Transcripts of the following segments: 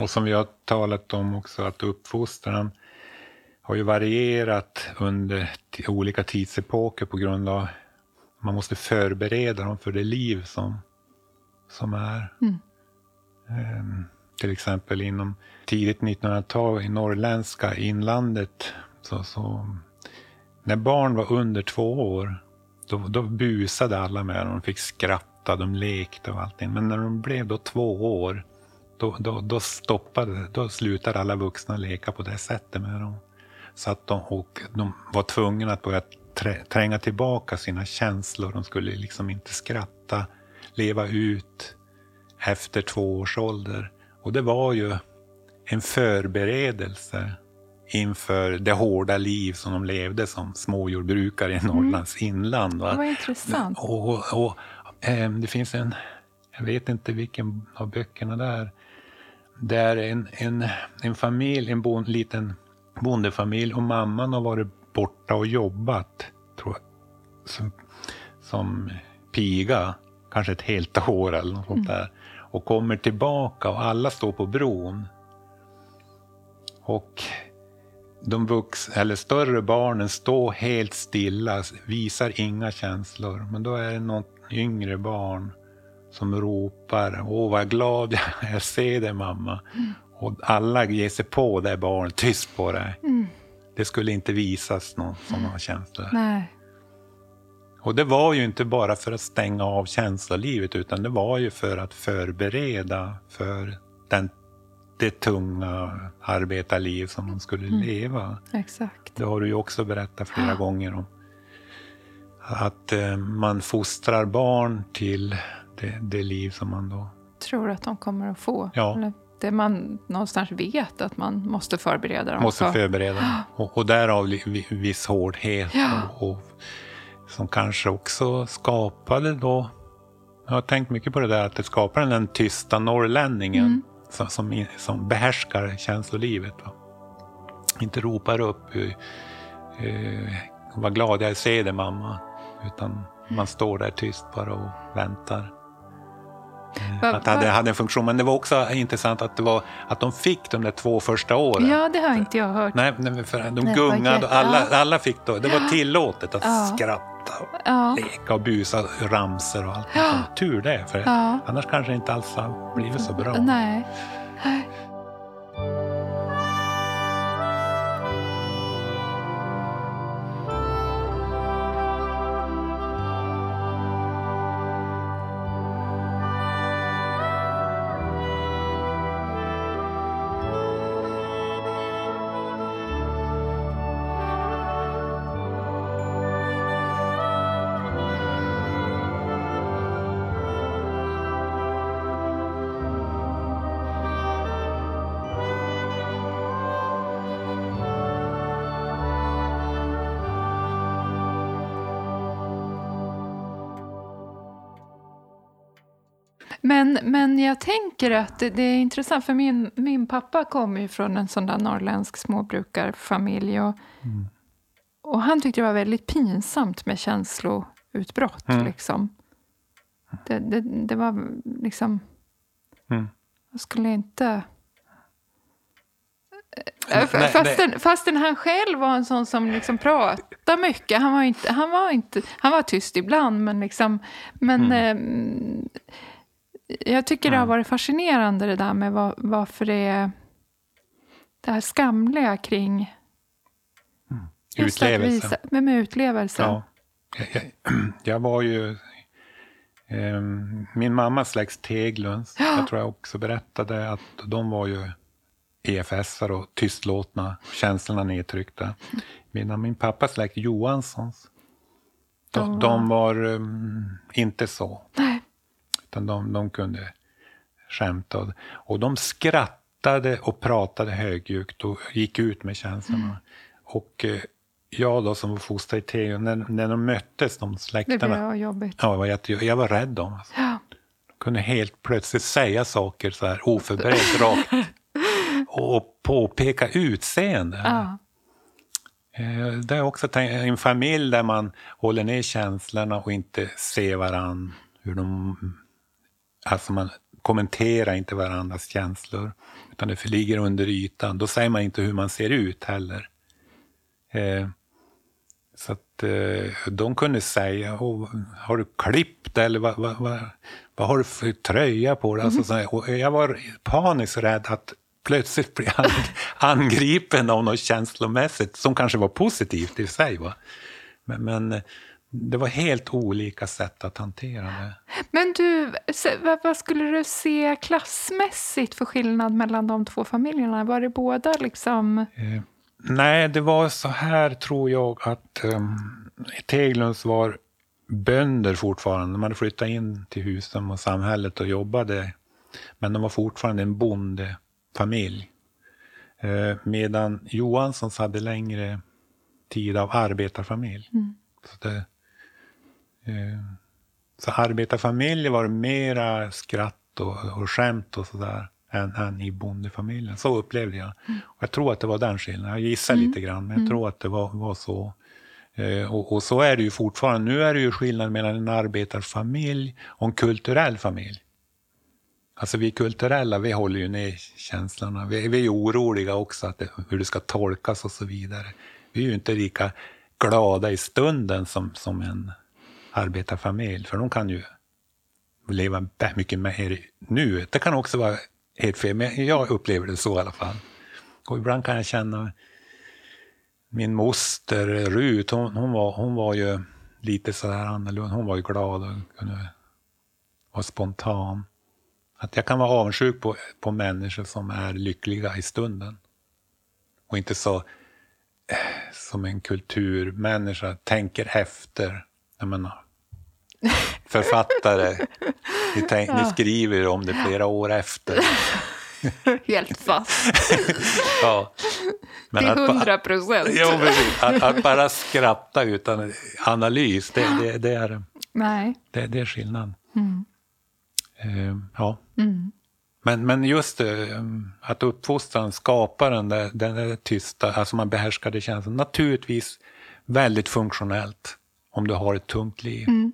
Och som vi har talat om också, att uppfostran har ju varierat under olika tidsepoker på grund av att man måste förbereda dem för det liv som, som är. Mm. Um, till exempel inom tidigt 1900-tal i norrländska inlandet. Så, så, när barn var under två år, då, då busade alla med dem. De fick skratta, de lekte och allting. Men när de blev då två år, då, då, då stoppade, då slutade alla vuxna leka på det sättet med dem. Så att de, och de var tvungna att börja tränga tillbaka sina känslor. De skulle liksom inte skratta, leva ut efter två års ålder. Och det var ju en förberedelse inför det hårda liv som de levde som småjordbrukare i mm. Norrlands mm. inland. Va? Det var intressant. Och, och, och eh, det finns en, jag vet inte vilken av böckerna det där det är en, en, en familj, en bon, liten bondefamilj och mamman har varit borta och jobbat, tror jag, som, som piga, kanske ett helt år eller något sånt mm. där och kommer tillbaka och alla står på bron. Och de vux, eller större barnen står helt stilla, visar inga känslor. Men då är det något yngre barn som ropar Åh vad glad jag är, jag ser dig mamma. Mm. Och alla ger sig på det barnet, tyst på det. Mm. Det skulle inte visas någon sådana känslor. Nej. Och det var ju inte bara för att stänga av känslolivet utan det var ju för att förbereda för den, det tunga arbetarliv som man skulle mm. leva. Exakt. Det har du ju också berättat flera ja. gånger om. Att eh, man fostrar barn till det, det, liv som man då... Tror att de kommer att få. Ja. Eller det man någonstans vet att man måste förbereda dem Måste förbereda. Och, och därav viss hårdhet. Ja. Och, och som kanske också skapade då, jag har tänkt mycket på det där, att det skapar den tysta norrlänningen mm. som, som, som behärskar känslolivet. Va? Inte ropar upp, uh, uh, vad glad jag ser dig mamma, utan man står där tyst bara och väntar. Att det hade, hade, en funktion. Men det var också intressant att, det var, att de fick de där två första åren. Ja, det har inte jag hört. Nej, för de Nej, gungade och alla, alla fick då, det var tillåtet att ja. skratta och ja. leka och busa ramser och allt. Ja. Tur det, för annars kanske det inte alls har blivit så bra. Nej. Jag tänker att det, det, är intressant, för min, min pappa kommer ju från en sån där norrländsk småbrukarfamilj. Och, mm. och han tyckte det var väldigt pinsamt med känsloutbrott. Mm. Liksom. Det, det, det, var liksom... Mm. Jag skulle inte... Nej, fastän, nej. fastän han själv var en sån som liksom pratade mycket. Han var, inte, han var, inte, han var tyst ibland, men, liksom, men mm. eh, jag tycker det har varit fascinerande det där med var, varför det är det här skamliga kring mm. utlevelse. Visa, med, utlevelse. Ja. Jag, jag, jag var ju eh, min mammas släkt Teglunds, ja. jag tror jag också berättade att de var ju EFS-are och tystlåtna, känslorna nedtryckta. Medan min pappas släkt Johanssons, de, de var um, inte så. Nej. Utan de, de kunde skämta. Och de skrattade och pratade högljutt och gick ut med känslorna. Mm. Och eh, jag då som var fostrad i Teo, när, när de möttes, de släkterna. Det blev jobbigt. Ja, var jag var rädd dem. Alltså. Ja. De kunde helt plötsligt säga saker så här oförberett, rakt. Och påpeka utseende. Ja. Eh, det är också en familj där man håller ner känslorna och inte ser varann, hur de Alltså man kommentera inte varandras känslor, utan det ligger under ytan. Då säger man inte hur man ser ut heller. Eh, så att eh, de kunde säga, oh, har du klippt eller vad, vad, vad, vad har du för tröja på dig? Alltså, mm. och jag var paniskt rädd att plötsligt bli angripen av något känslomässigt som kanske var positivt i sig. Va? Men, men det var helt olika sätt att hantera det. Men du, vad skulle du se klassmässigt för skillnad mellan de två familjerna? Var det båda liksom... Eh, nej, det var så här tror jag att um, Teglunds var bönder fortfarande. De hade flyttat in till husen och samhället och jobbade. Men de var fortfarande en bondefamilj. Eh, medan Johanssons hade längre tid av arbetarfamilj. Mm. Så, det, eh, så arbetarfamiljer var mera skratt och, och skämt och sådär än, än i bondefamiljen. Så upplevde jag. Mm. Och jag tror att det var den skillnaden. Jag gissar mm. lite grann, men jag mm. tror att det var, var så. Eh, och, och, så är det ju fortfarande. Nu är det ju skillnad mellan en arbetarfamilj och en kulturell familj. Alltså vi kulturella, vi håller ju ner känslorna. Vi, vi är oroliga också att det, hur det ska tolkas och så vidare. Vi är ju inte lika glada i stunden som, som en arbetarfamilj, för de kan ju leva mycket mer i nuet. Det kan också vara helt fel, men jag upplever det så i alla fall. Och ibland kan jag känna min moster Rut, hon, hon, var, hon var ju lite sådär annorlunda. Hon var ju glad och kunde vara spontan. Att jag kan vara avundsjuk på, på människor som är lyckliga i stunden. Och inte så eh, som en kulturmänniska tänker efter. Jag menar, författare, ni, tänk, ja. ni skriver om det flera år efter. Helt fast. ja. Men Till hundra procent. Ja, att, att, bara skratta utan analys, det, det, det är, Nej. Det, det är skillnad. Mm. Uh, ja. Mm. Men, men just det, eh, att uppfostran skapar den där, den där tysta, alltså man behärskar det känslan. Naturligtvis väldigt funktionellt om du har ett tungt liv. Mm.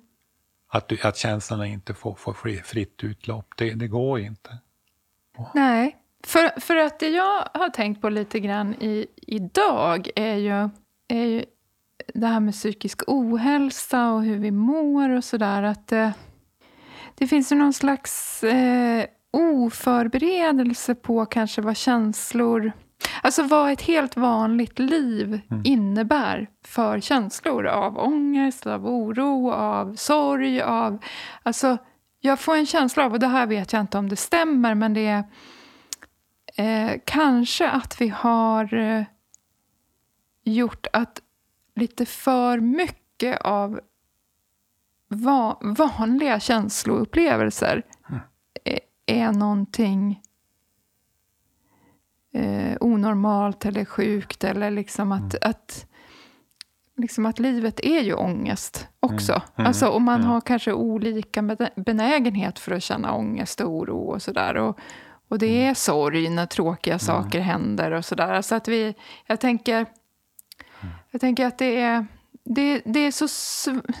Att, du, att känslorna inte får, får fritt utlopp, det, det går inte. Nej, för, för att det jag har tänkt på lite grann i, idag är ju, är ju det här med psykisk ohälsa och hur vi mår och sådär. Att det, det finns ju någon slags eh, oförberedelse på kanske vad känslor... Alltså vad ett helt vanligt liv mm. innebär för känslor av ångest, av oro, av sorg, av... Alltså, jag får en känsla av, och det här vet jag inte om det stämmer, men det är eh, kanske att vi har eh, gjort att lite för mycket av va vanliga känsloupplevelser mm. är, är någonting eh, onormalt eller sjukt. Eller liksom att, mm. att, liksom att livet är ju ångest också. Mm. Mm. Alltså, och man har kanske olika benägenhet för att känna ångest och oro och sådär. Och, och det mm. är sorg när tråkiga mm. saker händer och sådär. Alltså att vi, jag tänker, jag tänker att det är det, det, är så,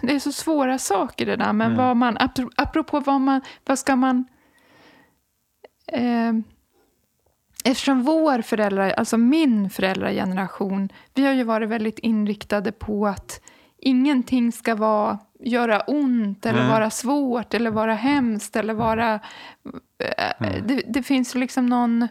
det är så svåra saker det där. Men mm. vad man, apropå vad, man, vad ska man... Eh, eftersom vår föräldrar, alltså min föräldrageneration, vi har ju varit väldigt inriktade på att ingenting ska vara, göra ont eller mm. vara svårt eller vara hemskt eller vara... Eh, mm. det, det, finns liksom någon...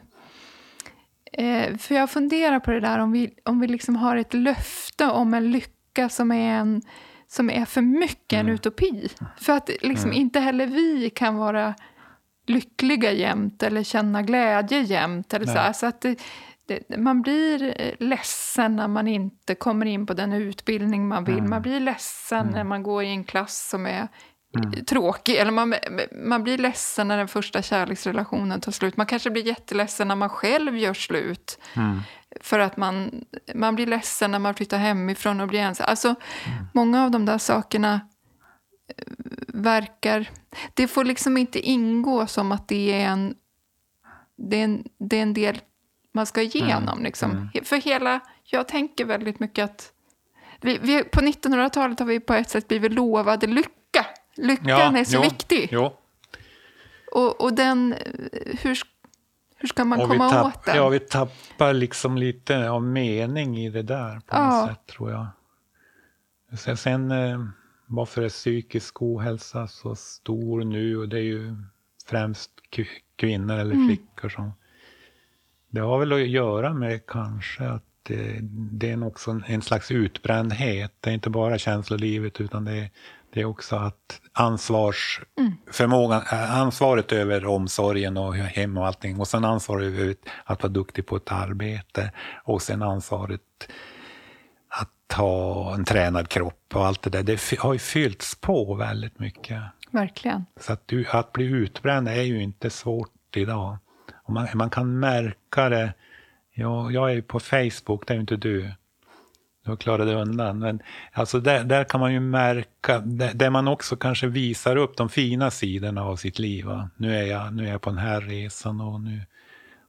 Eh, för jag funderar på det där om vi, om vi liksom har ett löfte om en lycka som är, en, som är för mycket mm. en utopi. För att liksom mm. inte heller vi kan vara lyckliga jämt eller känna glädje jämt. Eller så, här, så att det, det, man blir ledsen när man inte kommer in på den utbildning man vill. Mm. Man blir ledsen mm. när man går i en klass som är mm. tråkig. Eller man, man blir ledsen när den första kärleksrelationen tar slut. Man kanske blir jätteledsen när man själv gör slut. Mm. För att man, man blir ledsen när man flyttar hemifrån och blir ensam. Alltså, mm. Många av de där sakerna eh, verkar... Det får liksom inte ingå som att det är en, det är en, det är en del man ska igenom. Mm. Liksom. Mm. För hela... Jag tänker väldigt mycket att... Vi, vi, på 1900-talet har vi på ett sätt blivit lovade lycka. Lyckan ja, är så jo, viktig. Jo. Och, och den, hur, hur ska man komma tapp, åt den? Ja, vi tappar liksom lite av mening i det där på något sätt, tror jag. Sen, sen eh, varför är psykisk ohälsa så stor nu? Och det är ju främst kvinnor eller mm. flickor som... Det har väl att göra med kanske att det, det är också en, slags utbrändhet. Det är inte bara känslolivet utan det är, det är också att ansvarsförmågan, mm. ansvaret över omsorgen och hem och allting och sen ansvaret över att vara duktig på ett arbete och sen ansvaret ha en tränad kropp och allt det där. Det har ju fyllts på väldigt mycket. Verkligen. Så att, att bli utbränd är ju inte svårt idag. Och man, man kan märka det. Ja, jag är ju på Facebook, det är ju inte du. Du har klarat dig undan. Men alltså där, där kan man ju märka, där, där, man också kanske visar upp de fina sidorna av sitt liv. Va? Nu, är jag, nu är jag på den här resan och nu...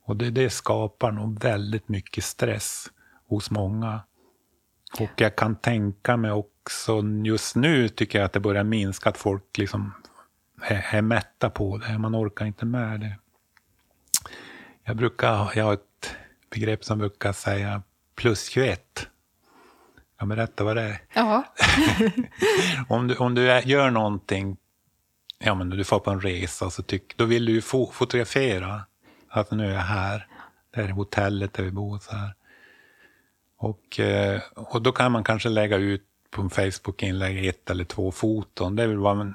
Och det, det skapar nog väldigt mycket stress hos många. Och jag kan tänka mig också, just nu tycker jag att det börjar minska, att folk liksom är, är mätta på det. Man orkar inte med det. Jag brukar, jag har ett begrepp som brukar säga plus 21. Jag berätta vad det är. Ja. om, du, om du gör någonting, ja men du får på en resa, så tyck, då vill du ju fo fotografera. Att nu är jag här, det är hotellet där vi bor. Så här. Och, eh, och då kan man kanske lägga ut på en Facebook-inlägg ett eller två foton. Det är väl vad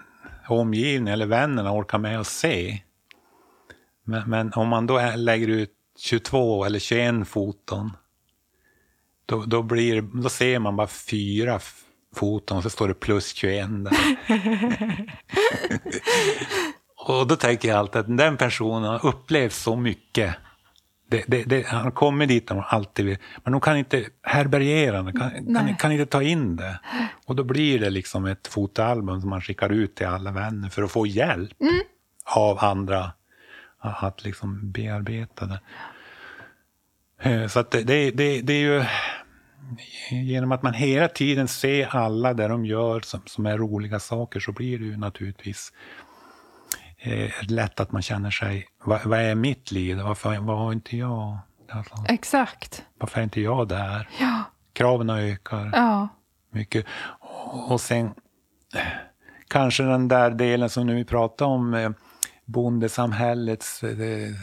omgivningen eller vännerna orkar med att se. Men, men, om man då lägger ut 22 eller 21 foton, då, då, blir, då ser man bara fyra foton, så står det plus 21 där. och då tänker jag alltid att den personen har upplevt så mycket det, det, det, han kommer dit och alltid vill, men de kan inte härbärgera det, kan, kan, kan, inte ta in det. Och då blir det liksom ett fotoalbum som man skickar ut till alla vänner för att få hjälp mm. av andra att liksom bearbeta det. Eh, så att det, det, det, är ju genom att man hela tiden ser alla det de gör som, som är roliga saker så blir det ju naturligtvis eh, lätt att man känner sig, vad, vad är mitt liv? Varför, vad har inte jag? Alltså, Exakt. Varför är inte jag där? Ja. Kraven ökar ja. mycket. Och, sen kanske den där delen som nu vi pratar om, eh, bondesamhällets, eh,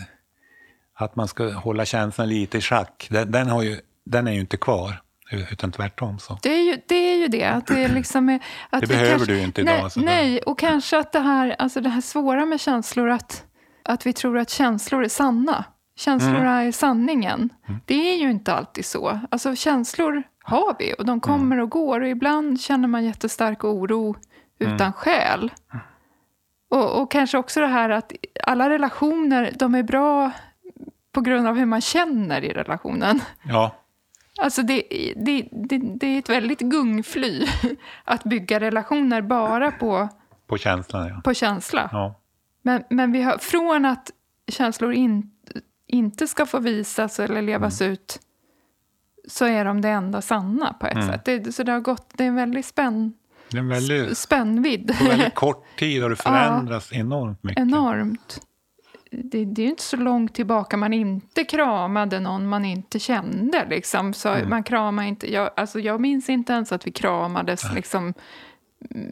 att man ska hålla känslan lite i schack, den, den, har ju, den är ju inte kvar. Utan tvärtom. Så. Det, är ju, det är ju det. Att det, liksom är, att det behöver kanske, du inte idag. Nej, nej, och kanske att det här, alltså det här svåra med känslor, att, att vi tror att känslor är sanna. Känslor mm. är sanningen. Mm. Det är ju inte alltid så. Alltså känslor har vi och de kommer mm. och går. Och ibland känner man jättestark oro utan mm. skäl. Och, och kanske också det här att alla relationer, de är bra på grund av hur man känner i relationen. Ja. Alltså det, det, det, det, är ett väldigt gungfly att bygga relationer bara på, på känsla. Ja. På känsla. Ja. Men, men vi har, från att känslor in, inte ska få visas eller levas mm. ut så är de det enda sanna på ett mm. sätt. Det, så det har gått, det är en väldigt spänn, det är en väldigt, spännvidd. På väldigt kort tid har det förändrats ja, enormt mycket. Enormt det, det är ju inte så långt tillbaka man inte kramade någon man inte kände. Liksom. Så mm. man kramar inte, jag, alltså jag minns inte ens att vi kramades liksom,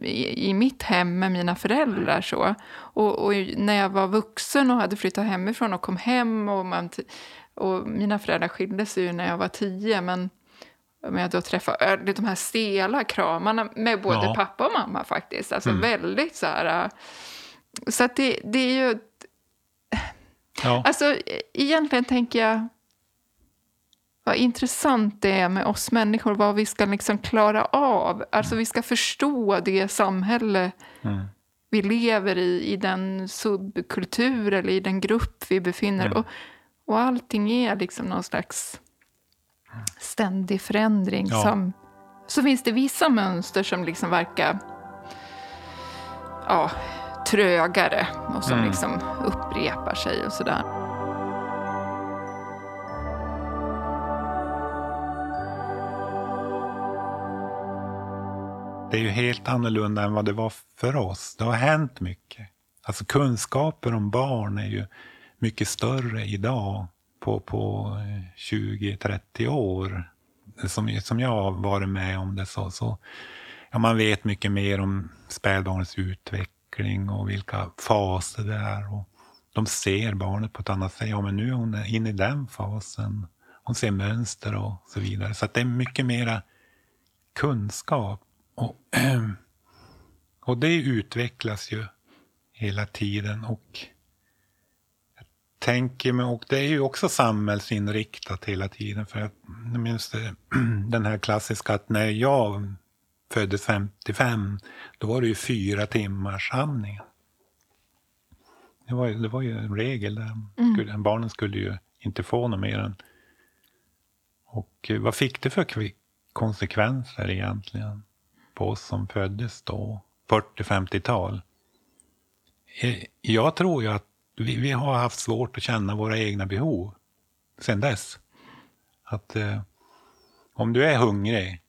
i, i, mitt hem med mina föräldrar. Så. Och, och, när jag var vuxen och hade flyttat hemifrån och kom hem och, man, och mina föräldrar skildes ju när jag var tio. Men om jag då träffade de här stela kramarna med både ja. pappa och mamma faktiskt. Alltså mm. väldigt så här... Så det, det är ju Ja. Alltså, egentligen tänker jag vad intressant det är med oss människor, vad vi ska liksom klara av. Alltså vi ska förstå det samhälle mm. vi lever i, i den subkultur eller i den grupp vi befinner mm. och, och allting är liksom någon slags ständig förändring. Ja. Som, så finns det vissa mönster som liksom verkar ja, trögare och som mm. liksom upprepar sig och sådär. Det är ju helt annorlunda än vad det var för oss. Det har hänt mycket. Alltså kunskaper om barn är ju mycket större idag på, på 20-30 år. Som, som jag har varit med om det så, så ja, man vet mycket mer om spädbarnets utveckling och vilka faser det är. Och de ser barnet på ett annat sätt. Ja, men nu är hon inne i den fasen. Hon ser mönster och så vidare. Så det är mycket mera kunskap. Och, och det utvecklas ju hela tiden. Och jag tänker mig, och det är ju också samhällsinriktat hela tiden. För jag minns det, den här klassiska att när jag föddes 55, då var det ju fyra timmars amning. Det var, det var ju en regel. Där. Mm. Barnen skulle ju inte få något mer än... Och eh, vad fick det för konsekvenser egentligen på oss som föddes då, 40-50-tal? Eh, jag tror ju att vi, vi, har haft svårt att känna våra egna behov sen dess. Att eh, om du är hungrig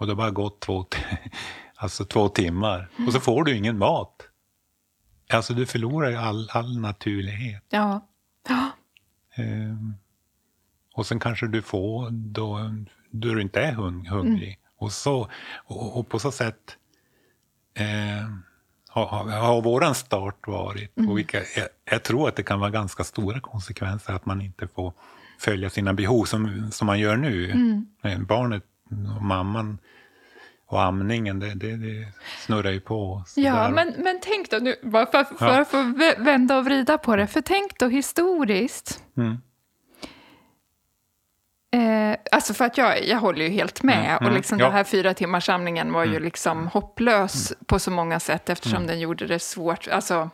och det har bara gått två, alltså två timmar mm. och så får du ingen mat. Alltså du förlorar ju all, all naturlighet. Ja. ja. Um, och sen kanske du får då, då du inte är hung, hungrig. Mm. Och, så, och, och, på så sätt eh, har, har våran start varit. Mm. Och vilka, jag, jag, tror att det kan vara ganska stora konsekvenser att man inte får följa sina behov som, som man gör nu. Mm. Barnet och mamman och amningen, det, det, det snurrar ju på. Ja, men, men tänk då, nu, bara för, för ja. att få vända och vrida på det, för tänk då historiskt. Mm. Eh, alltså för att jag, jag håller ju helt med. Mm, och mm. liksom ja. den här fyra timmars samlingen var mm. ju liksom hopplös mm. på så många sätt eftersom mm. den gjorde det svårt. Alltså,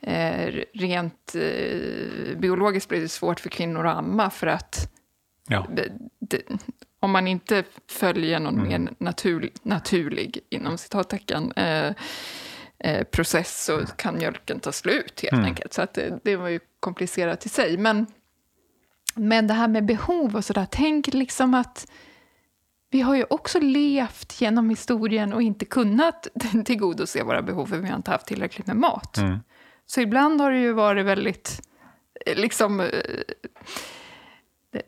eh, rent eh, biologiskt blev det svårt för kvinnor att amma för att ja. det, om man inte följer någon mm. mer natur, naturlig, inom citattecken, eh, eh, process så kan mjölken ta slut helt mm. enkelt. Så att det, det, var ju komplicerat i sig. Men, men det här med behov och sådär, tänk liksom att vi har ju också levt genom historien och inte kunnat tillgodose våra behov för vi har inte haft tillräckligt med mat. Mm. Så ibland har det ju varit väldigt, liksom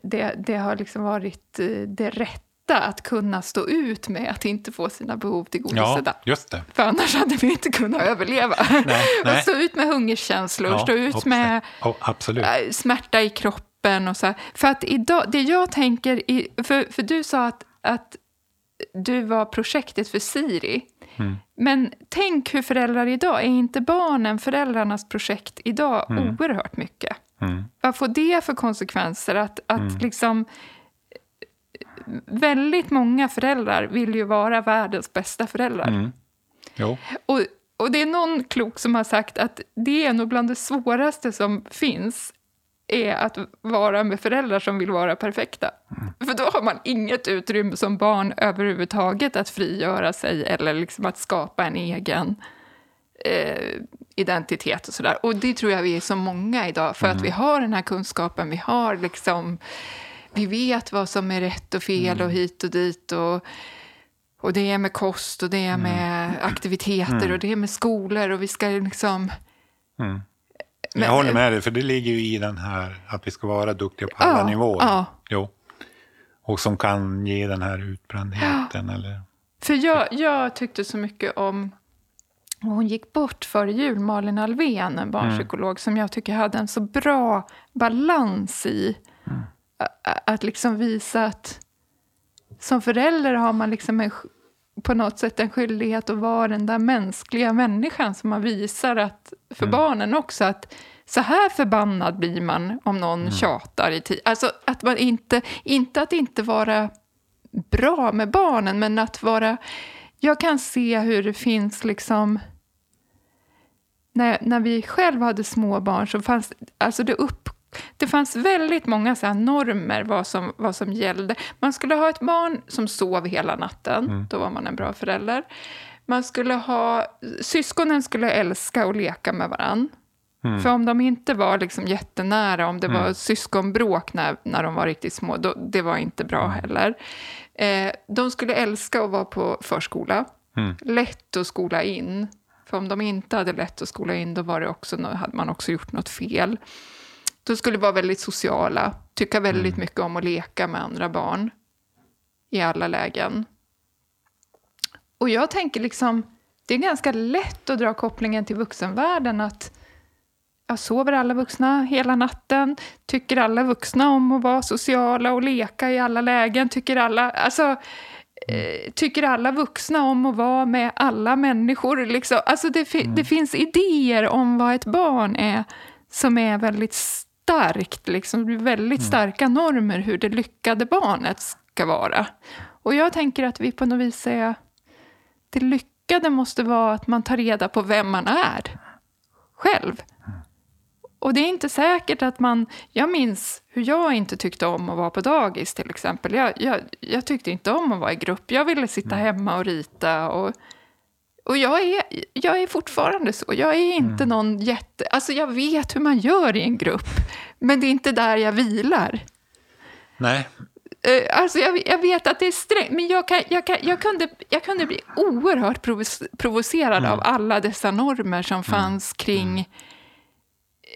det, det, har liksom varit eh, det rätta att kunna stå ut med att inte få sina behov tillgodosedda. Ja, just det. För annars hade vi inte kunnat överleva. Nej, nej. stå ut med hungerkänslor, ja, stå ut med oh, smärta i kroppen och så. Här. För att idag, det jag tänker, i, för, för du sa att, att du var projektet för Siri. Mm. Men tänk hur föräldrar idag, är inte barnen föräldrarnas projekt idag mm. oerhört mycket? Mm. Vad får det för konsekvenser? Att, att mm. liksom... Väldigt många föräldrar vill ju vara världens bästa föräldrar. Mm. Och, och det är någon klok som har sagt att det är nog bland det svåraste som finns är att vara med föräldrar som vill vara perfekta. Mm. För då har man inget utrymme som barn överhuvudtaget att frigöra sig eller liksom att skapa en egen eh, identitet och sådär. Och det tror jag vi är så många idag, för mm. att vi har den här kunskapen, vi har liksom, vi vet vad som är rätt och fel mm. och hit och dit och, och det är med kost och det är med mm. aktiviteter mm. och det är med skolor och vi ska liksom... Mm. Men, jag håller med dig, för det ligger ju i den här att vi ska vara duktiga på alla ja, nivåer. Ja. Jo. Och som kan ge den här utbrändheten. Ja. Eller... För jag, jag tyckte så mycket om hon gick bort före jul, Malin Alvén, en barnpsykolog mm. som jag tycker hade en så bra balans i mm. att liksom visa att som förälder har man liksom en, på något sätt en skyldighet att vara den där mänskliga människan som man visar att, för mm. barnen också att så här förbannad blir man om någon mm. tjatar i tid. Alltså att man inte, inte att inte vara bra med barnen, men att vara... Jag kan se hur det finns liksom när, när vi själva hade små barn så fanns alltså det upp det fanns väldigt många så normer vad som, vad som gällde. Man skulle ha ett barn som sov hela natten, mm. då var man en bra förälder. Man skulle ha, syskonen skulle älska och leka med varann. Mm. För om de inte var liksom jättenära, om det mm. var syskonbråk när, när de var riktigt små, då, det var inte bra mm. heller. Eh, de skulle älska att vara på förskola. Mm. Lätt att skola in För om de inte hade lätt att skola in, då var det också, hade man också gjort något fel. De skulle vara väldigt sociala, tycka väldigt mycket om att leka med andra barn i alla lägen. Och jag tänker liksom, det är ganska lätt att dra kopplingen till vuxenvärlden att jag sover alla vuxna hela natten? Tycker alla vuxna om att vara sociala och leka i alla lägen? Tycker alla, alltså, eh, tycker alla vuxna om att vara med alla människor? Liksom? Alltså det, fi- det finns idéer om vad ett barn är som är väldigt starkt. Liksom. Väldigt starka normer hur det lyckade barnet ska vara. Och jag tänker att vi på något vis är... Det lyckade måste vara att man tar reda på vem man är själv. Och det är inte säkert att man... Jag minns hur jag inte tyckte om att vara på dagis till exempel. Jag, jag, jag tyckte inte om att vara i grupp. Jag ville sitta hemma och rita. Och, och jag, är, jag är fortfarande så. Jag är inte någon jätte... Alltså jag vet hur man gör i en grupp. Men det är inte där jag vilar. Nej, Eh, Alltså jag, jag vet att det är strängt, men jag, kan, jag, kan, jag, kunde, jag kunde bli oerhört provo- provocerad av alla dessa normer som fanns kring...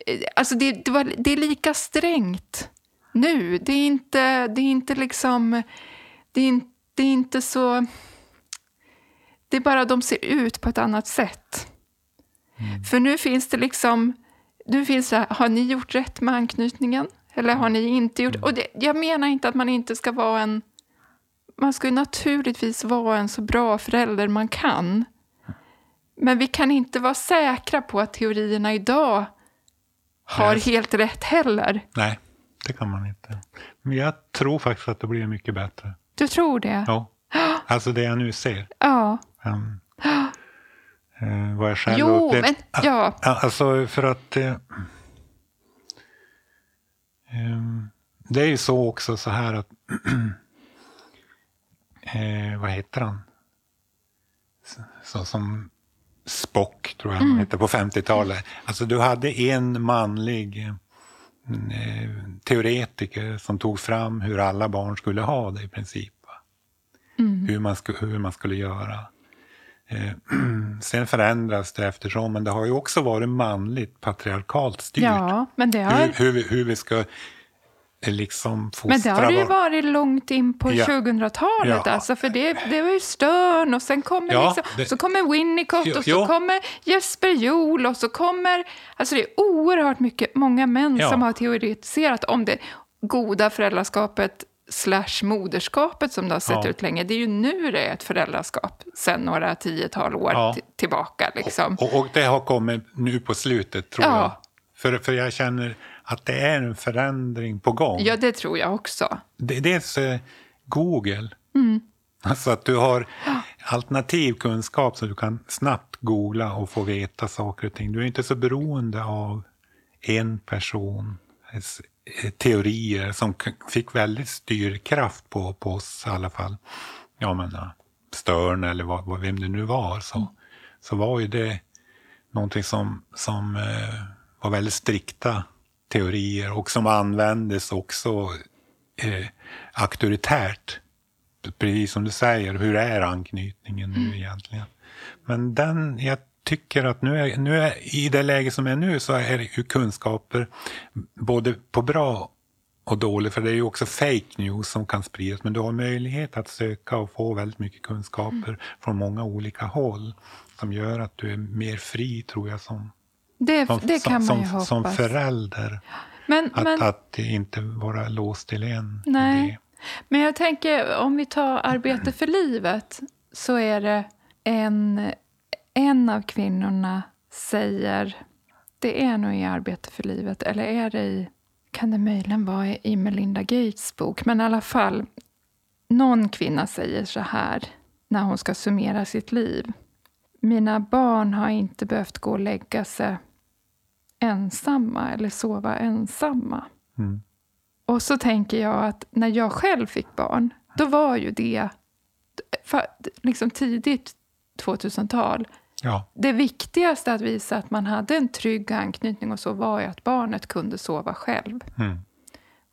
Eh, Alltså det, det, var, det är lika strängt nu. Det är inte, det är inte liksom... Det är, in- det är inte så... Det är bara de ser ut på ett annat sätt. För nu finns det liksom... Nu finns det, har ni gjort rätt med anknytningen? Eller har ni inte gjort och det? Jag menar inte att man inte ska vara en... Man ska ju naturligtvis vara en så bra förälder man kan. Men vi kan inte vara säkra på att teorierna idag har helt rätt heller. nej, det kan man inte. Men jag tror faktiskt att det blir mycket bättre. Du tror det? Ja. Alltså det jag nu ser. Ja. Um, eh, vad jag själv Jo, upplevt. men ja. Ja, Alltså för att... Eh, ehm, det är ju så också så här att... eh, vad heter han? Så, så som Spock, tror jag han hette, på 50-talet. Alltså du hade en manlig eh, teoretiker som tog fram hur alla barn skulle ha det i princip. va? Hur, man sku, hur man skulle göra. Eh, sen förändras det eftersom, men det har ju också varit manligt patriarkalt styrt. ja, men det har, hur, hur, vi, hur vi ska liksom men det har det ju varit långt in på Ja. 2000-talet. Ja. Alltså, för det, det var ju Stern och sen kommer, Ja, liksom, det- så kommer Winnicott Jo, och så jo. kommer Jesper Juhl och så kommer... Alltså det är oerhört mycket, många män som har teoretiserat om det goda föräldraskapet slash moderskapet som det har sett Ja. ut länge. Det är ju nu det är ett föräldraskap, sen några tiotal år Ja. tillbaka. Liksom. Och, och det har kommit nu på slutet, tror Ja. jag. För, för jag känner att det är en förändring på gång. Ja, det tror jag också. Det, dels Google. Mm. Alltså att du har alternativ kunskap så du kan snabbt googla och få veta saker och ting. Du är inte så beroende av en person eh, teorier som fick väldigt styrkraft på, på oss i alla fall. Ja, men Stern eller vad, vad, vem det nu var, så, så var ju det någonting som, som eh, var väldigt strikta teorier och som användes också eh, auktoritärt. Precis som du säger, hur är anknytningen nu egentligen? Men den, jag tycker att nu är, nu är, i det läge som är nu så är det ju kunskaper både på bra och dåligt, för det är ju också fake news som kan spridas, men du har möjlighet att söka och få väldigt mycket kunskaper från många olika håll som gör att du är mer fri, tror jag, som, Det, som, det kan som, man ju som, hoppas. som förälder. men, Att, men, att inte vara låst till en Nej. idé. Men jag tänker, om vi tar arbete för livet så är det en, en av kvinnorna säger det är nog i arbete för livet, eller är det i kan det möjligen vara i Melinda Gates bok, men i alla fall någon kvinna säger så här när hon ska summera sitt liv. Mina barn har inte behövt gå och lägga sig ensamma eller sova ensamma. Mm. Och så tänker jag att när jag själv fick barn, då var ju det för, liksom tidigt 2000-tal. Ja, Det viktigaste att visa att man hade en trygg anknytning och så var ju att barnet kunde sova själv mm.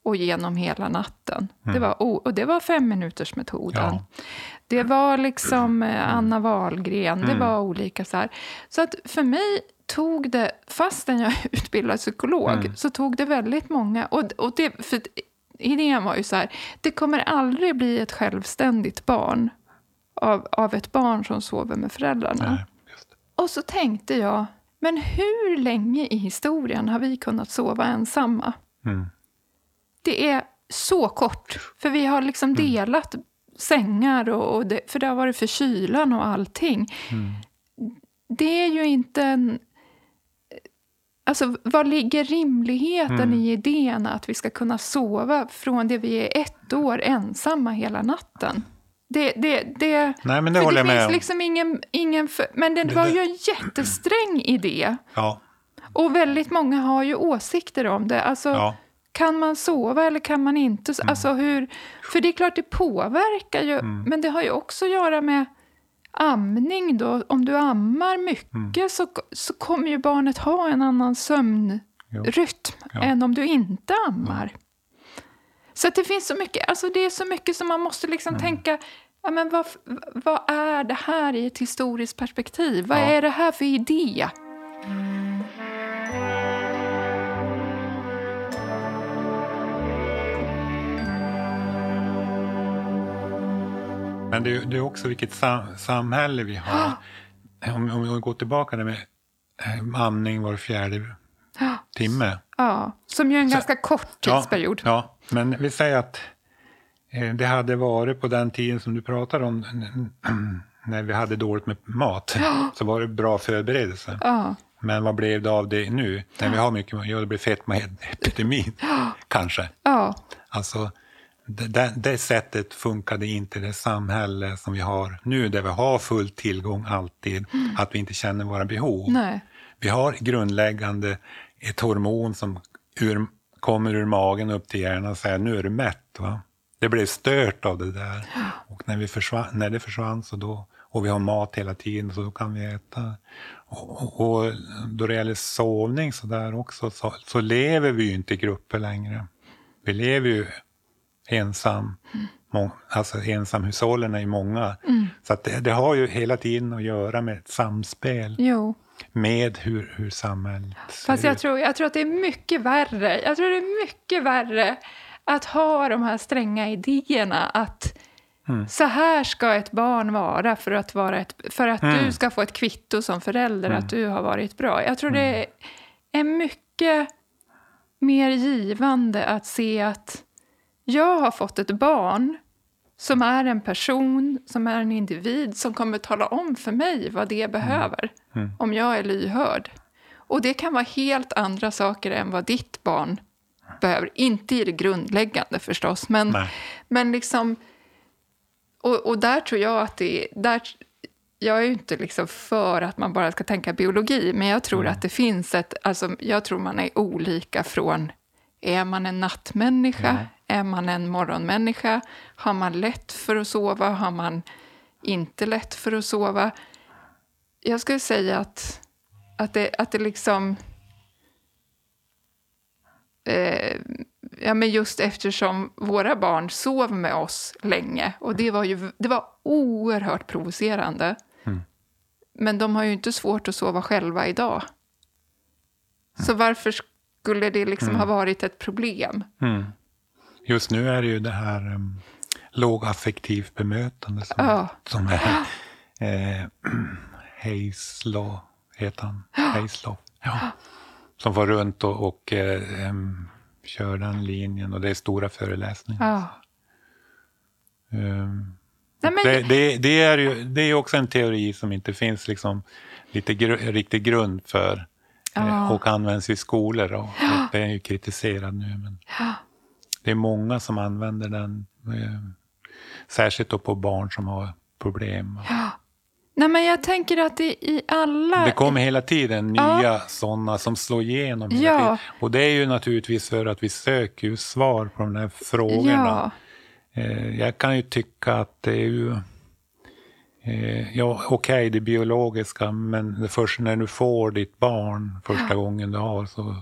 Och genom hela natten. Det var, och det var fem minuters metoden. Ja. Det var liksom eh, Anna Wahlgren, det Mm. var olika så här. Så att för mig tog det, fastän jag är utbildad psykolog, Mm. så tog det väldigt många... Och, och det, för idén var ju så här, det kommer aldrig bli ett självständigt barn av, av ett barn som sover med föräldrarna. Nej, det. Och så tänkte jag, men hur länge i historien har vi kunnat sova ensamma? Mm. Det är så kort, för vi har liksom delat sängar, och, och det, för det har varit för kylan och allting. Mm. Det är ju inte en... Alltså, var ligger rimligheten Mm. i idén att vi ska kunna sova från det vi är ett år ensamma hela natten? Det, det, det, Nej, men det håller det jag med om. liksom ingen... ingen för, men det Det- var ju en jättesträng idé. Ja, Och väldigt många har ju åsikter om det. Alltså, ja. Mm. Kan man sova eller kan man inte? Alltså hur, för det är klart det påverkar ju, men det har ju också att göra med amning. Då. Om du ammar mycket Mm. så, så kommer ju barnet ha en annan sömnrytm Ja. än om du inte ammar. Så det finns så mycket, alltså det är så mycket som man måste Mm. liksom tänka, ja, men vad, vad är det här i ett historiskt perspektiv? Vad Ja. är det här för idé? Men det, är- det är också vilket sam, samhälle vi har. Om, om vi går tillbaka där med eh, amning var fjärde timme. Ja, som ju är en Så- ganska kort tidsperiod. Ja, ja, men vi säger att eh, det hade varit på den tiden som du pratar om, när vi hade dåligt med mat, så var det bra förberedelse. Ja. Men vad blev det av det nu? När vi har mycket? Ja, det blir fetmaepidemin, kanske. Ja, Alltså, det, det, sättet funkade inte i det samhälle som vi har nu, där vi har full tillgång alltid, att vi inte känner våra behov. nej. Vi har grundläggande ett hormon som ur, kommer ur magen upp till hjärnan och säger nu är du mätt. Va? Det blev stört av det där. Och när, vi försvann, när det försvann så då, och vi har mat hela tiden så då kan vi äta. Och, och, och då det gäller sovning så där också så, så lever vi ju inte i grupper längre. Vi lever ju ensam. Må, alltså ensamhushållen är ju många. Så att det, det har ju hela tiden att göra med ett samspel Jo. med hur, hur samhället Fast jag ut. tror, jag tror att det är mycket värre. Jag tror det är mycket värre att ha de här stränga idéerna att Mm. så här ska ett barn vara för att, vara ett, för att Mm. du ska få ett kvitto som förälder att du har varit bra. Jag tror det är mycket mer givande att se att jag har fått ett barn som är en person, som är en individ som kommer tala om för mig vad det behöver Mm. om jag är lyhörd. Och det kan vara helt andra saker än vad ditt barn behöver. Inte i det grundläggande förstås, men, Nej. men liksom... Och, och där tror jag att det där, Jag är ju inte liksom för att man bara ska tänka biologi, men jag tror Mm. att det finns ett... Alltså, jag tror man är olika från... Är man en nattmänniska? Är man en morgonmänniska? Har man lätt för att sova? Har man inte lätt för att sova? Jag skulle säga att, att, det, att det liksom... Eh, ja, men just eftersom våra barn sov med oss länge och det var, ju, det var oerhört provocerande. Mm. Men de har ju inte svårt att sova själva idag. Så varför skulle det liksom ha varit ett problem? Just nu är det ju det här um, lågaffektivt bemötande som, Ja. som är eh, Haslaw, heter han? Haslaw. Ja. Som får runt och, och eh, em, kör den linjen och det är stora föreläsningar. Ja. Um, Nej, men, det, det, det är ju det är också en teori som inte finns liksom lite gr riktig grund för Ja. eh, och används i skolor. Och, och det är ju kritiserad nu. Men det är många som använder den, eh, särskilt då på barn som har problem. nej, men jag tänker att det i alla... Det kommer hela tiden Ja. nya sådana som slår igenom. Ja. Och det är ju naturligtvis för att vi söker ju svar på de här frågorna. Ja, Eh, jag kan ju tycka att det är ju... Eh, ja, okej, det biologiska, men det först när du får ditt barn första gången du har så,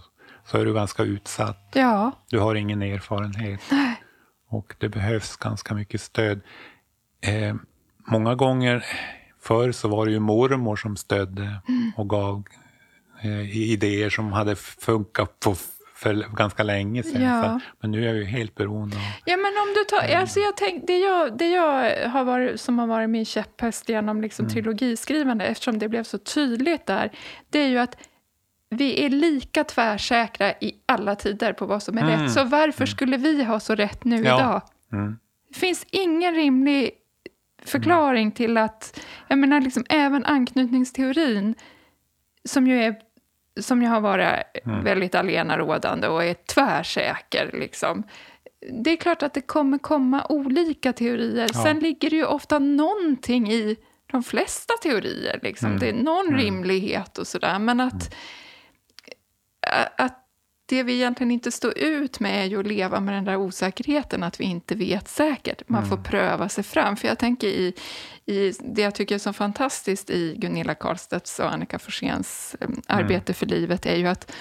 så är du ganska utsatt. ja, Du har ingen erfarenhet. Och det behövs ganska mycket stöd. Eh, många gånger förr så var det ju mormor som stödde och gav eh, idéer som hade funkat på för ganska länge sedan. Ja. Men nu är jag ju helt beroende av... Ja, men om du tar, alltså jag tänk, det jag, det jag har varit, som har varit min käpphäst genom liksom trilogiskrivande, eftersom det blev så tydligt där, det är ju att vi är lika tvärsäkra i alla tider på vad som är rätt. Så varför skulle vi ha så rätt nu Ja. idag? Mm. Det finns ingen rimlig förklaring till att... Jag menar, liksom, även anknytningsteorin, som ju, är, som ju har varit väldigt alenarådande och är tvärsäker. Liksom. Det är klart att det kommer komma olika teorier. Ja. Sen ligger det ju ofta någonting i de flesta teorier. Liksom. Det är någon rimlighet och sådär. Men att, att det vi egentligen inte står ut med är ju att leva med den där osäkerheten att vi inte vet säkert. Man får pröva sig fram. För jag tänker i, i det jag tycker är så fantastiskt i Gunilla Karlstedts och Annika Forséns eh, arbete för livet är ju att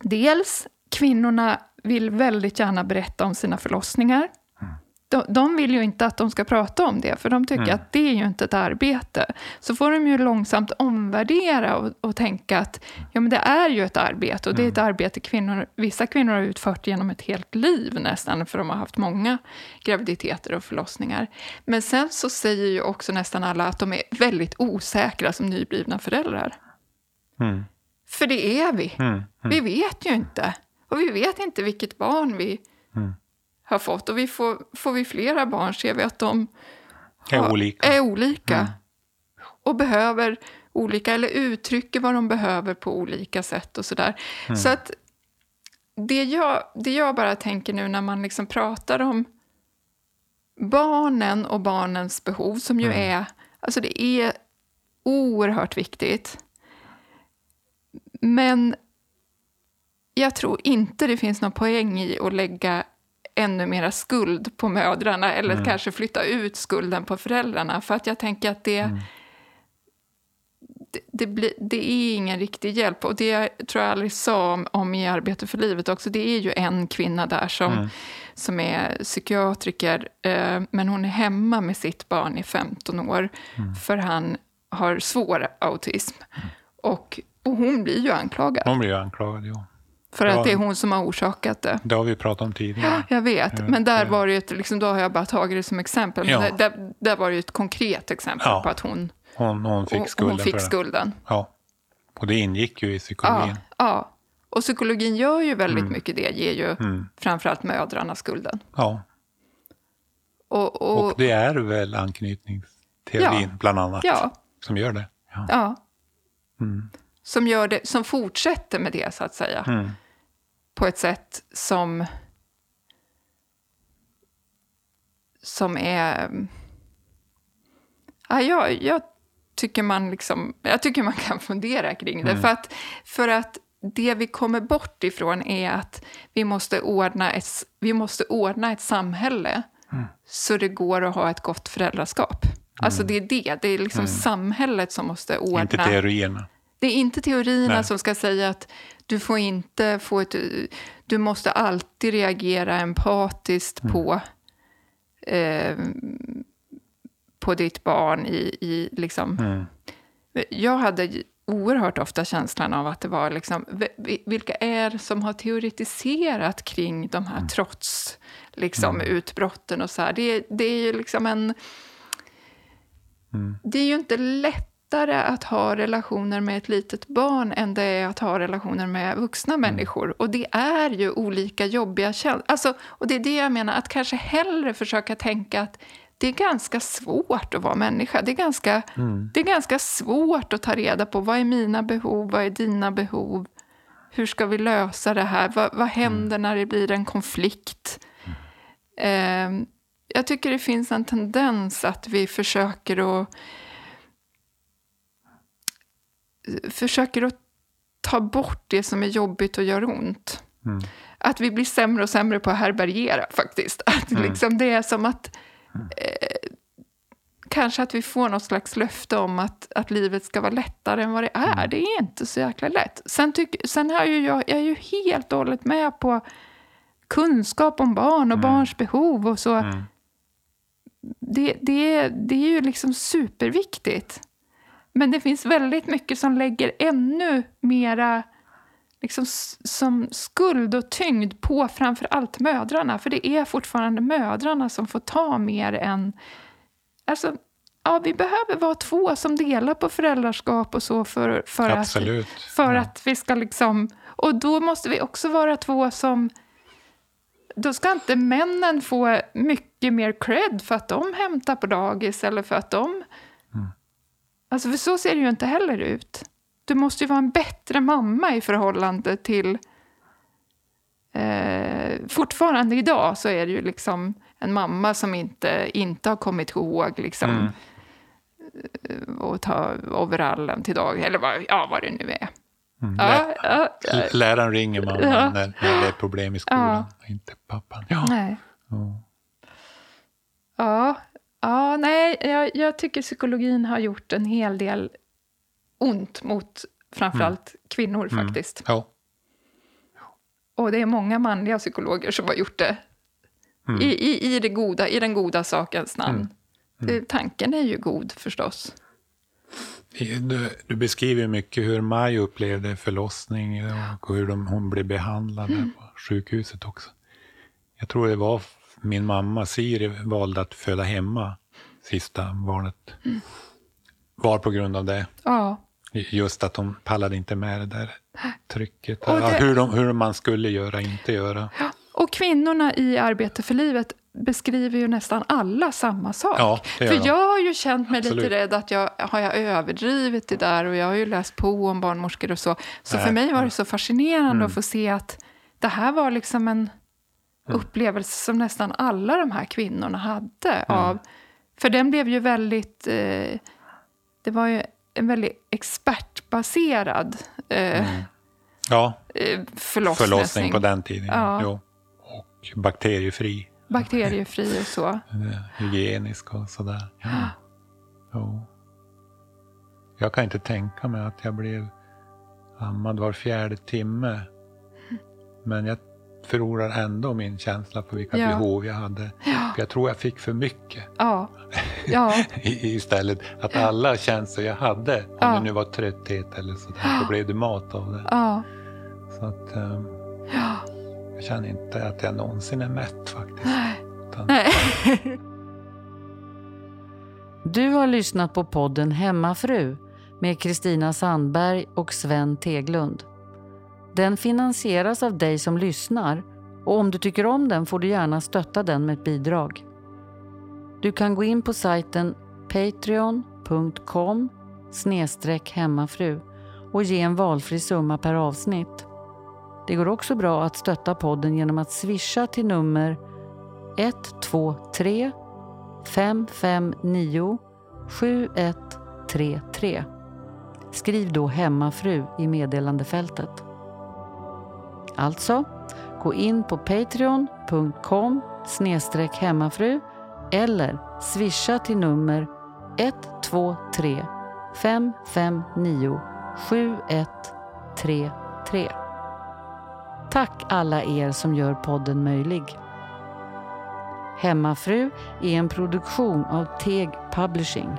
dels kvinnorna vill väldigt gärna berätta om sina förlossningar. De, de vill ju inte att de ska prata om det, för de tycker att det är ju inte ett arbete. Så får de ju långsamt omvärdera och, och tänka att ja, men det är ju ett arbete. Och det är ett arbete kvinnor, vissa kvinnor har utfört genom ett helt liv nästan, för de har haft många graviditeter och förlossningar. Men sen så säger ju också nästan alla att de är väldigt osäkra som nyblivna föräldrar. Mm. För det är vi. Mm. Vi vet ju inte. Och vi vet inte vilket barn vi Mm. Har fått. Och vi får, får vi flera barn ser vi att de Är har- olika. är olika. Och behöver olika, eller uttrycker vad de behöver på olika sätt och sådär. Så att det jag, det jag bara tänker nu när man liksom pratar om barnen och barnens behov, som ju är, alltså det är oerhört viktigt. Men jag tror inte det finns någon poäng i att lägga ännu mera skuld på mödrarna eller kanske flytta ut skulden på föräldrarna. För att jag tänker att det, det, det, blir, det är ingen riktig hjälp. Och det tror jag aldrig sa om, om i Arbete för livet också, det är ju en kvinna där som, som är psykiatriker, eh, men hon är hemma med sitt barn i 15 år, för han har svår autism. Och, och hon blir ju anklagad Hon blir ju anklagad, ja. För Ja. att det är hon som har orsakat det. Det har vi pratat om tidigare. Jag vet, Jag vet, men där ja. var det ju ett, liksom, då har jag bara tagit det som exempel. Men Ja. där, där, var det ju ett konkret exempel Ja. på att hon, Hon, hon fick skulden hon fick skulden. Ja. Och det ingick ju i psykologin. Ja, ja. Och psykologin gör ju väldigt Mm. mycket det, ger ju framförallt mödrarna skulden. Ja. Och, och, Och det är väl anknytningsteorin Ja. bland annat ja, som gör det. Ja. ja. Mm. Som, gör det, som fortsätter med det, så att säga. Mm. På ett sätt som... Som är... Ja, jag, jag, tycker man liksom, jag tycker man kan fundera kring det. För, att, för att det vi kommer bort ifrån är att vi måste ordna ett, vi måste ordna ett samhälle så det går att ha ett gott föräldraskap. Alltså det är det, det är liksom samhället som måste ordna. Inte teorierna. Det är inte teorierna Nej. som ska säga att du får inte få ett... Du måste alltid reagera empatiskt Mm. på, eh, på ditt barn i, i liksom... Mm. Jag hade oerhört ofta känslan av att det var liksom... vi- Vilka är det som har teoretiserat kring de Mm. här trots liksom, utbrotten och så här. Det, det är ju liksom en... Mm. Det är ju inte lättare att ha relationer med ett litet barn än det är att ha relationer med vuxna människor. Och det är ju olika jobbiga känslor. Alltså, och det är det jag menar, att kanske hellre försöka tänka att det är ganska svårt att vara människa. Det är ganska, det är ganska svårt att ta reda på vad är mina behov, vad är dina behov? Hur ska vi lösa det här? Vad, vad händer när det blir en konflikt? Eh, jag tycker det finns en tendens att vi försöker att försöker att ta bort det som är jobbigt och gör ont. Mm. Att vi blir sämre och sämre på att härbärgera faktiskt. Att liksom det är som att eh, kanske att vi får något slags löfte om att, att livet ska vara lättare än vad det är. Det är inte så jäkla lätt. Sen, tyck, sen har ju jag, jag är ju helt och hållet med på kunskap om barn och barns behov och så. det, det, det är ju liksom superviktigt. Men det finns väldigt mycket som lägger ännu mera liksom, som skuld och tyngd på framför allt mödrarna. För det är fortfarande mödrarna som får ta mer än... Alltså, ja, vi behöver vara två som delar på föräldraskap och så för, för, att, för ja. att vi ska liksom... Och då måste vi också vara två som... Då ska inte männen få mycket mer cred för att de hämtar på dagis eller för att de... Alltså, för så ser det ju inte heller ut. Du måste ju vara en bättre mamma i förhållande till... Eh, fortfarande idag så är det ju liksom en mamma som inte, inte har kommit ihåg liksom, mm. och ta overallen till dag eller vad, ja, vad det nu är. Mm. Ja, ja, ja. Läraren ringer mamma ja. när, när det är problem i skolan, inte pappan. Ja. Ja. Ja, nej, jag, jag tycker psykologin har gjort en hel del ont mot framförallt mm. kvinnor mm. faktiskt. Ja. Och det är många manliga psykologer som har gjort det mm. I, i, i, det goda, i den goda sakens namn. Mm. mm. Det, tanken är ju god förstås. Du, du beskriver mycket hur Maj upplevde förlossning och hur de, hon blev behandlad mm. på sjukhuset också. Jag tror det var min mamma Siri valde att föda hemma sista barnet. Mm. Var på grund av det. Ja. Just att de pallade inte med det där trycket. Det, ja, hur, de, hur man skulle göra, inte göra. Ja, och kvinnorna i Arbete för livet beskriver ju nästan alla samma sak. Ja, för jag har ju känt mig Absolut. lite rädd att jag har jag överdrivit det där och jag har ju läst på om barnmorskor och så. Så Nej. för mig var det så fascinerande mm. att få se att det här var liksom en mm. upplevelse som nästan alla de här kvinnorna hade. Mm. Av, för den blev ju väldigt... Eh, det var ju en väldigt expertbaserad eh, mm. ja. Eh, förlossning. förlossning på den tiden. Ja. Jo. Och bakteriefri. Bakteriefri och så. Hygienisk och sådär. Ja. Jo. Jag kan inte tänka mig att jag blev ammad var fjärde timme. Men jag förlorar ändå min känsla för vilka ja. behov jag hade. Ja. jag tror jag fick för mycket. Ja. Ja. Istället att alla känslor jag hade, om det nu var trötthet eller sådär, då blev det mat av det. Ja. Så att um, jag känner inte att jag någonsin är mätt faktiskt. Nej. Utan... Nej. du har lyssnat på podden Hemmafru med Kristina Sandberg och Sven Teglund. Den finansieras av dig som lyssnar och om du tycker om den får du gärna stötta den med ett bidrag. Du kan gå in på sajten patreon.com hemmafru och ge en valfri summa per avsnitt. Det går också bra att stötta podden genom att swisha till nummer 123 559 7133. Skriv då hemmafru i meddelandefältet. Alltså, gå in på patreon.com hemmafru eller swisha till nummer 123 559 7133. Tack alla er som gör podden möjlig. Hemmafru är en produktion av Teg Publishing.